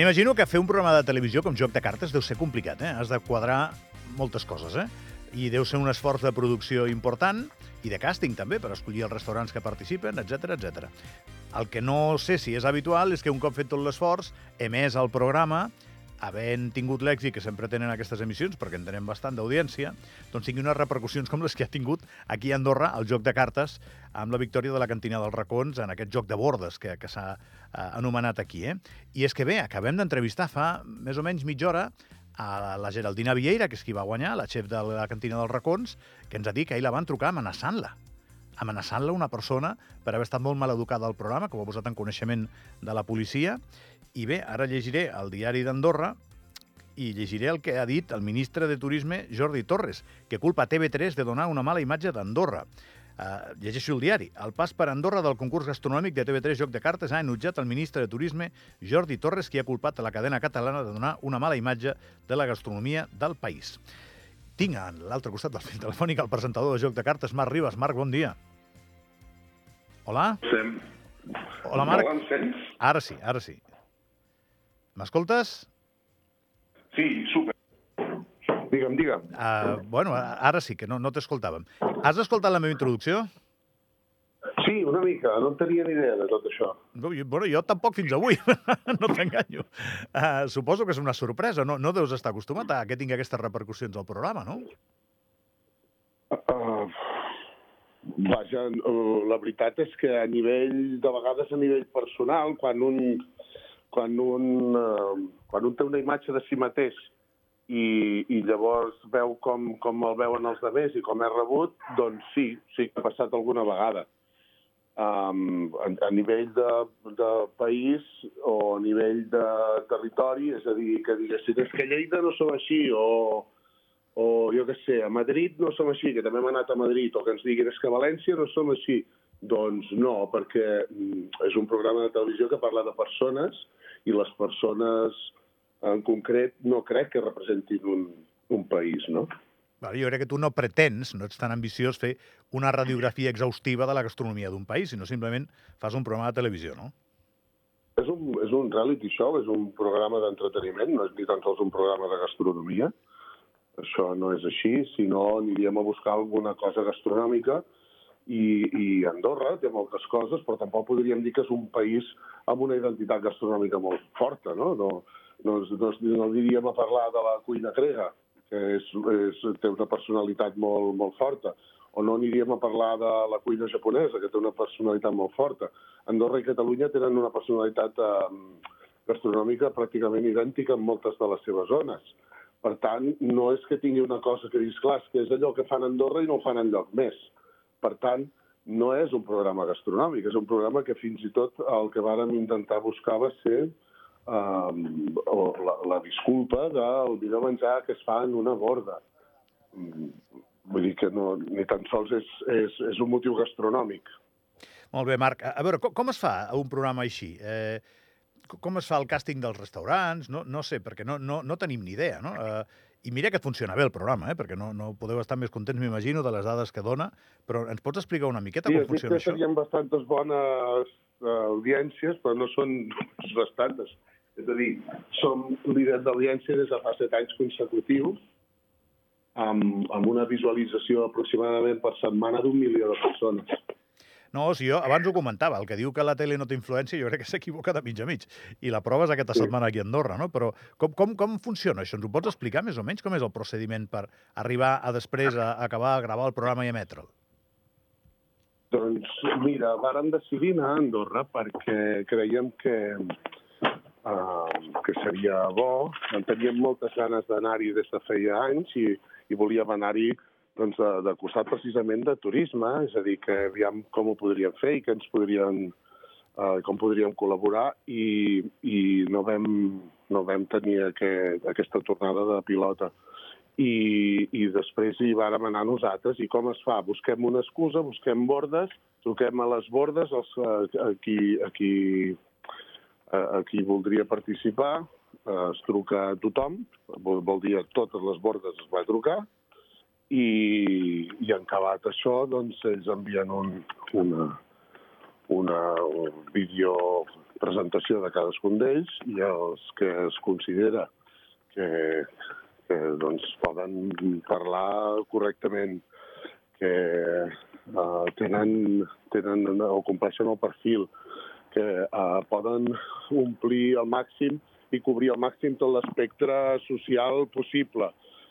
M'imagino que fer un programa de televisió com Joc de Cartes deu ser complicat, eh? Has de quadrar moltes coses, eh? I deu ser un esforç de producció important i de càsting també, per escollir els restaurants que participen, etc etc. El que no sé si és habitual és que un cop fet tot l'esforç, emès el programa, havent tingut l'èxit que sempre tenen aquestes emissions, perquè en tenen bastant d'audiència, doncs tingui unes repercussions com les que ha tingut aquí a Andorra el joc de cartes amb la victòria de la cantina dels racons en aquest joc de bordes que, que s'ha eh, anomenat aquí. Eh? I és que bé, acabem d'entrevistar fa més o menys mitja hora a la Geraldina Vieira, que és qui va guanyar, la xef de la cantina dels racons, que ens ha dit que ahir la van trucar amenaçant-la amenaçant-la una persona per haver estat molt mal educada al programa, com ha posat en coneixement de la policia, i bé, ara llegiré el diari d'Andorra i llegiré el que ha dit el ministre de Turisme, Jordi Torres, que culpa TV3 de donar una mala imatge d'Andorra. Uh, llegeixo el diari. El pas per Andorra del concurs gastronòmic de TV3 Joc de Cartes ha enutjat el ministre de Turisme, Jordi Torres, qui ha culpat a la cadena catalana de donar una mala imatge de la gastronomia del país. Tinc a l'altre costat del fil telefònic el presentador de Joc de Cartes, Marc Ribas. Marc, bon dia. Hola? Sem. Hola, Marc. No em sents? Ara sí, ara sí. M'escoltes? Sí, super. Digue'm, digue'm. Uh, bueno, ara sí, que no, no t'escoltàvem. Has escoltat la meva introducció? Sí, una mica. No en tenia ni idea de tot això. No, jo, bueno, jo tampoc fins avui, no t'enganyo. Uh, suposo que és una sorpresa, no, no deus estar acostumat a que tingui aquestes repercussions al programa, no? Uh, vaja, uh, la veritat és que a nivell, de vegades a nivell personal, quan un, quan un, uh, quan un té una imatge de si mateix i, i llavors veu com, com el veuen els altres i com és rebut, doncs sí, sí que ha passat alguna vegada. Um, a, a nivell de, de país o a nivell de territori, és a dir, que diguessin, és que Lleida no som així, o, o jo què sé, a Madrid no som així, que també hem anat a Madrid, o que ens diguin, és que a València no som així. Doncs no, perquè mm, és un programa de televisió que parla de persones i les persones en concret no crec que representin un, un país, no? Vale, jo crec que tu no pretens, no ets tan ambiciós, fer una radiografia exhaustiva de la gastronomia d'un país, sinó simplement fas un programa de televisió, no? És un, és un reality show, és un programa d'entreteniment, no és ni tan sols un programa de gastronomia. Això no és així, si no aniríem a buscar alguna cosa gastronòmica i, i Andorra té moltes coses, però tampoc podríem dir que és un país amb una identitat gastronòmica molt forta, no? No, no, no, no diríem a parlar de la cuina grega, que és, és, té una personalitat molt, molt forta, o no aniríem a parlar de la cuina japonesa, que té una personalitat molt forta. Andorra i Catalunya tenen una personalitat eh, gastronòmica pràcticament idèntica en moltes de les seves zones. Per tant, no és que tingui una cosa que diguis, clar, que és allò que fan a Andorra i no ho fan enlloc més. Per tant, no és un programa gastronòmic, és un programa que fins i tot el que vàrem intentar buscar va ser um, la, la disculpa del millor menjar que es fa en una borda. Mm, vull dir que no, ni tan sols és, és, és un motiu gastronòmic. Molt bé, Marc. A veure, com, com es fa un programa així? Eh, com es fa el càsting dels restaurants? No, no sé, perquè no, no, no tenim ni idea, no? Eh, I mira que funciona bé el programa, eh? perquè no, no podeu estar més contents, m'imagino, de les dades que dona, però ens pots explicar una miqueta sí, com funciona això? Sí, serien bastantes bones uh, audiències, però no són bastantes. És a dir, som líders d'audiència des de fa set anys consecutius, amb, amb una visualització aproximadament per setmana d'un milió de persones. No, si jo abans ho comentava, el que diu que la tele no té influència, jo crec que s'equivoca de mig a mig. I la prova és aquesta sí. setmana aquí a Andorra, no? Però com, com, com funciona això? Ens ho pots explicar més o menys? Com és el procediment per arribar a després a, a acabar a gravar el programa i emetre'l? Doncs mira, vàrem decidir anar a Andorra perquè creiem que, uh, que seria bo. En teníem moltes ganes d'anar-hi des de feia anys i, i volíem anar-hi doncs, de, de costat precisament de turisme, és a dir, que aviam com ho podríem fer i que ens podrien, eh, com podríem col·laborar i, i no, vam, no vam tenir aquest, aquesta tornada de pilota. I, i després hi vàrem anar nosaltres. I com es fa? Busquem una excusa, busquem bordes, truquem a les bordes, els, a, a, qui, a, qui, a, a qui voldria participar, eh, es truca a tothom, vol, vol dir a totes les bordes es va trucar, i, i en acabat això, doncs, ells envien un, una, una, un vídeo presentació de cadascun d'ells i els que es considera que, que doncs, poden parlar correctament, que uh, tenen, tenen o compleixen el perfil, que uh, poden omplir al màxim i cobrir al màxim tot l'espectre social possible,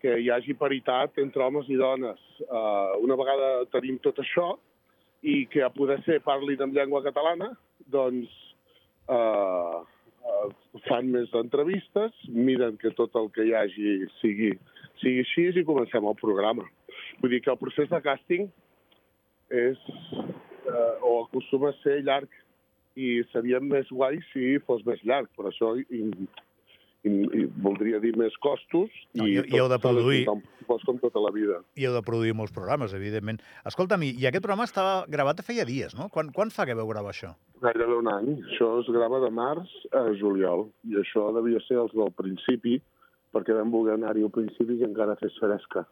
que hi hagi paritat entre homes i dones. Uh, una vegada tenim tot això i que a poder ser parlin en llengua catalana, doncs uh, uh, fan més entrevistes, miren que tot el que hi hagi sigui, sigui així i comencem el programa. Vull dir que el procés de càsting és, uh, o acostuma a ser llarg i seria més guai si fos més llarg, per això i, i, i voldria dir més costos no, i, i heu de produir fos com tota la vida. I heu de produir molts programes, evidentment. Escolta'm, i aquest programa estava gravat feia dies, no? Quan, quan fa que veu gravar això? Gairebé un any. Això es grava de març a juliol. I això devia ser els del principi, perquè vam voler anar-hi al principi i encara fes fresca.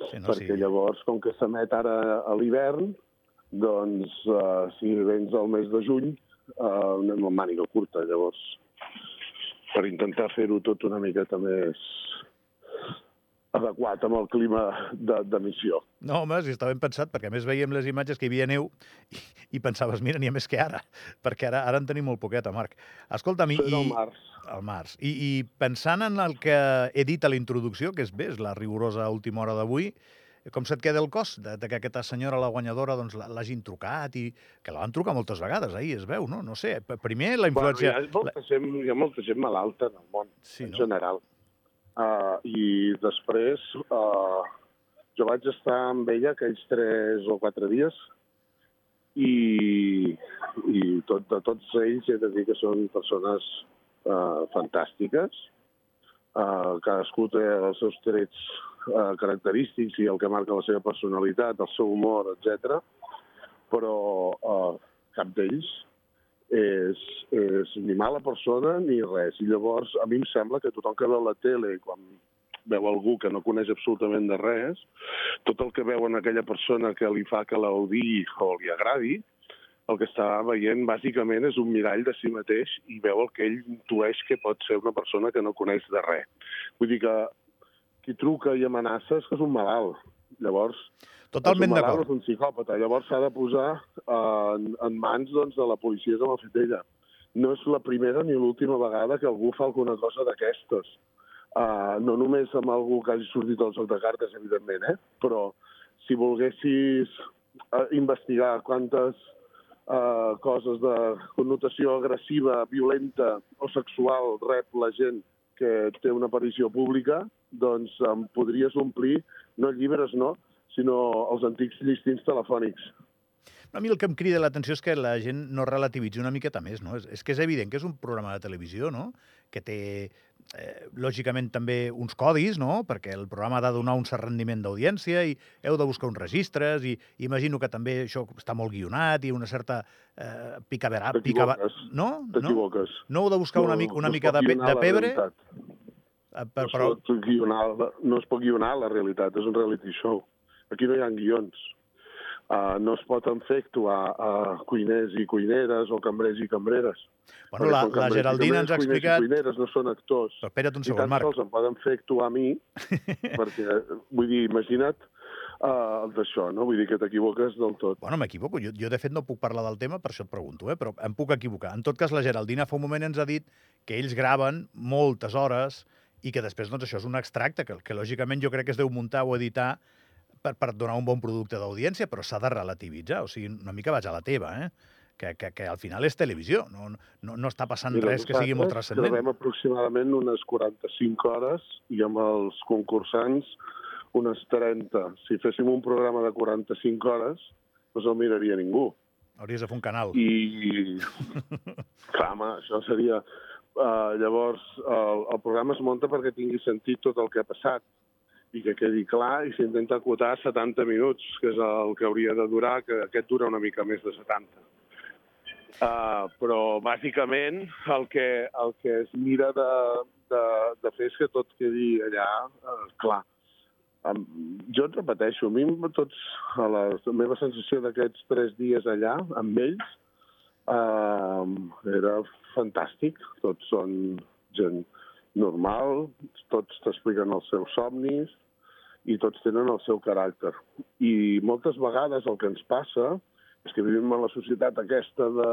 Sí, no, perquè sí. llavors, com que s'emet ara a l'hivern, doncs, uh, si vens al mes de juny, uh, anem amb màniga curta, llavors, per intentar fer-ho tot una miqueta més adequat amb el clima d'emissió. No, home, si està ben pensat, perquè a més veiem les imatges que hi havia neu i, i pensaves, mira, n'hi ha més que ara, perquè ara ara en tenim molt poqueta, Marc. Escolta'm, i... el març. El març. I, I pensant en el que he dit a la introducció, que és bé, és la rigorosa última hora d'avui, com se't queda el cos de, de que aquesta senyora, la guanyadora, doncs l'hagin trucat i que la van trucar moltes vegades, ahir es veu, no? No sé, primer la influència... Bueno, hi, ha molta gent, hi ha molta gent malalta en el món, sí, en no? general. Uh, I després uh, jo vaig estar amb ella aquells tres o quatre dies i, i tot, de tots ells he de dir que són persones uh, fantàstiques. Uh, cadascú té els seus trets uh, característics i el que marca la seva personalitat, el seu humor, etc. Però uh, cap d'ells és, és ni mala persona ni res. I llavors a mi em sembla que tothom que veu la tele, quan veu algú que no coneix absolutament de res, tot el que veu en aquella persona que li fa que l'audi o li agradi, el que està veient bàsicament és un mirall de si mateix i veu el que ell intueix que pot ser una persona que no coneix de res. Vull dir que qui truca i amenaça és que és un malalt. Llavors, Totalment d'acord. És un psicòpata. Llavors s'ha de posar eh, en, en mans doncs, de la policia com ha fet ella. No és la primera ni l'última vegada que algú fa alguna cosa d'aquestes. Uh, no només amb algú que hagi sortit al joc de cartes, evidentment, eh? però si volguessis uh, investigar quantes uh, coses de connotació agressiva, violenta o sexual rep la gent que té una aparició pública, doncs em podries omplir, no llibres, no, sinó els antics llistins telefònics. A mi el que em crida l'atenció és que la gent no relativitzi una miqueta més, no? És, és que és evident que és un programa de televisió, no?, que té, eh, lògicament, també uns codis, no?, perquè el programa ha de donar un cert rendiment d'audiència i heu de buscar uns registres i imagino que també això està molt guionat i una certa eh, picaverà... T'equivoques. No? T'equivoques. No? no heu de buscar una, mica, una no mica de, de pebre? Eh, per, però... no, es pot guionar, no es pot guionar la realitat, és un reality show. Aquí no hi ha guions. Uh, no es pot fer actuar a cuiners i cuineres o cambrers i cambreres. Bueno, la, la Geraldina ens ha explicat... I cuineres no són actors. Però espera't un segon, Marc. I tan sols em poden fer actuar a mi, perquè, vull dir, imagina't uh, d'això, no? Vull dir que t'equivoques del tot. Bueno, m'equivoco. Jo, jo, de fet, no puc parlar del tema, per això et pregunto, eh? però em puc equivocar. En tot cas, la Geraldina fa un moment ens ha dit que ells graven moltes hores i que després, doncs, això és un extracte que, que lògicament jo crec que es deu muntar o editar per, per donar un bon producte d'audiència, però s'ha de relativitzar. O sigui, una mica vaig a la teva, eh? Que, que, que al final és televisió, no, no, no està passant Mira, res que sigui molt transcendent. Gravem aproximadament unes 45 hores i amb els concursants unes 30. Si féssim un programa de 45 hores, no se'l miraria ningú. Hauries de fer un canal. I, clar, home, això seria... Uh, llavors, el, el programa es munta perquè tingui sentit tot el que ha passat i que quedi clar i s'intenta acotar 70 minuts, que és el que hauria de durar, que aquest dura una mica més de 70. Uh, ah, però, bàsicament, el que, el que es mira de, de, de fer és que tot quedi allà uh, clar. Um, jo et repeteixo, a mi tots, a la, la meva sensació d'aquests tres dies allà, amb ells, Uh, era fantàstic. Tots són gent normal, tots t'expliquen els seus somnis i tots tenen el seu caràcter. I moltes vegades el que ens passa és que vivim en la societat aquesta de,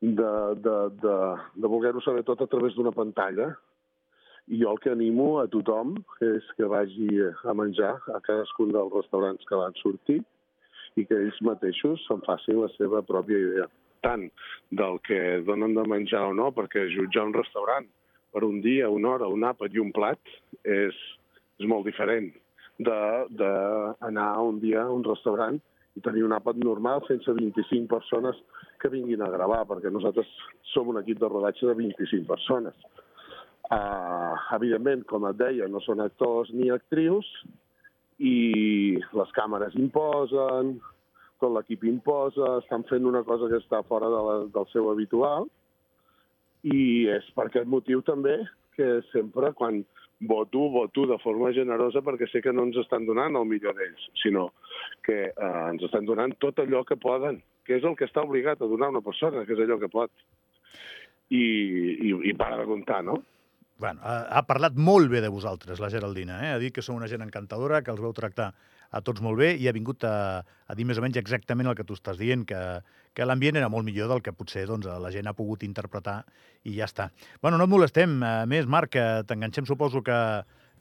de, de, de, de voler-ho saber tot a través d'una pantalla i jo el que animo a tothom és que vagi a menjar a cadascun dels restaurants que van sortir i que ells mateixos se'n facin la seva pròpia idea tant del que donen de menjar o no, perquè jutjar un restaurant per un dia, una hora, un àpat i un plat és, és molt diferent d'anar un dia a un restaurant i tenir un àpat normal sense 25 persones que vinguin a gravar, perquè nosaltres som un equip de rodatge de 25 persones. Uh, evidentment, com et deia, no són actors ni actrius i les càmeres imposen, tot l'equip imposa, estan fent una cosa que està fora de la, del seu habitual i és per aquest motiu també que sempre quan voto, voto de forma generosa perquè sé que no ens estan donant el millor d'ells, sinó que eh, ens estan donant tot allò que poden, que és el que està obligat a donar una persona, que és allò que pot. I, i, i para de comptar, no? Bueno, ha, ha parlat molt bé de vosaltres, la Geraldina. Eh? Ha dit que sou una gent encantadora, que els veu tractar a tots molt bé i ha vingut a, a dir més o menys exactament el que tu estàs dient, que, que l'ambient era molt millor del que potser doncs, la gent ha pogut interpretar i ja està. Bueno, no et molestem. A més, Marc, que t'enganxem suposo que,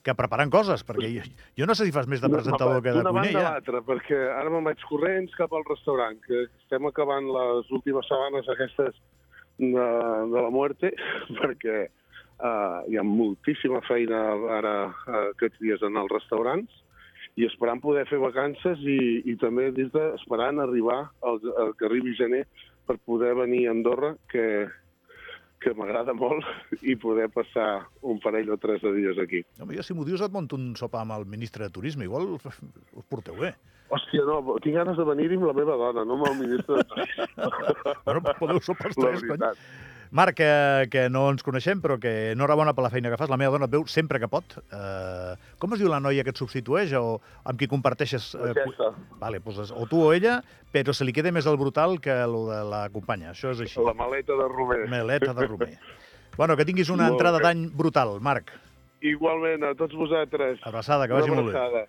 que preparant coses, perquè jo, jo no sé si fas més de presentador que de cuiner. D'una banda a l'altra, perquè ara me'n vaig corrents cap al restaurant, que estem acabant les últimes setmanes aquestes de, de la muerte, perquè Uh, hi ha moltíssima feina ara uh, aquests dies en els restaurants i esperant poder fer vacances i, i també des de, esperant arribar al, al que arribi gener per poder venir a Andorra, que, que m'agrada molt, i poder passar un parell o tres de dies aquí. Home, jo si m'ho dius et monto un sopar amb el ministre de Turisme, igual us porteu bé. Hòstia, no, tinc ganes de venir-hi amb la meva dona, no amb el ministre de Turisme. bueno, podeu sopar els tres, cony. Marc, que, que no ens coneixem, però que enhorabona per la feina que fas. La meva dona et veu sempre que pot. Uh, com es diu la noia que et substitueix o amb qui comparteixes... Uh, Aquesta. Vale, doncs, o tu o ella, però se li queda més el brutal que el de la companya. Això és així. La maleta de Romer. Maleta de Romer. bueno, que tinguis una entrada d'any brutal, Marc. Igualment, a tots vosaltres. Abraçada, que vagi molt bé.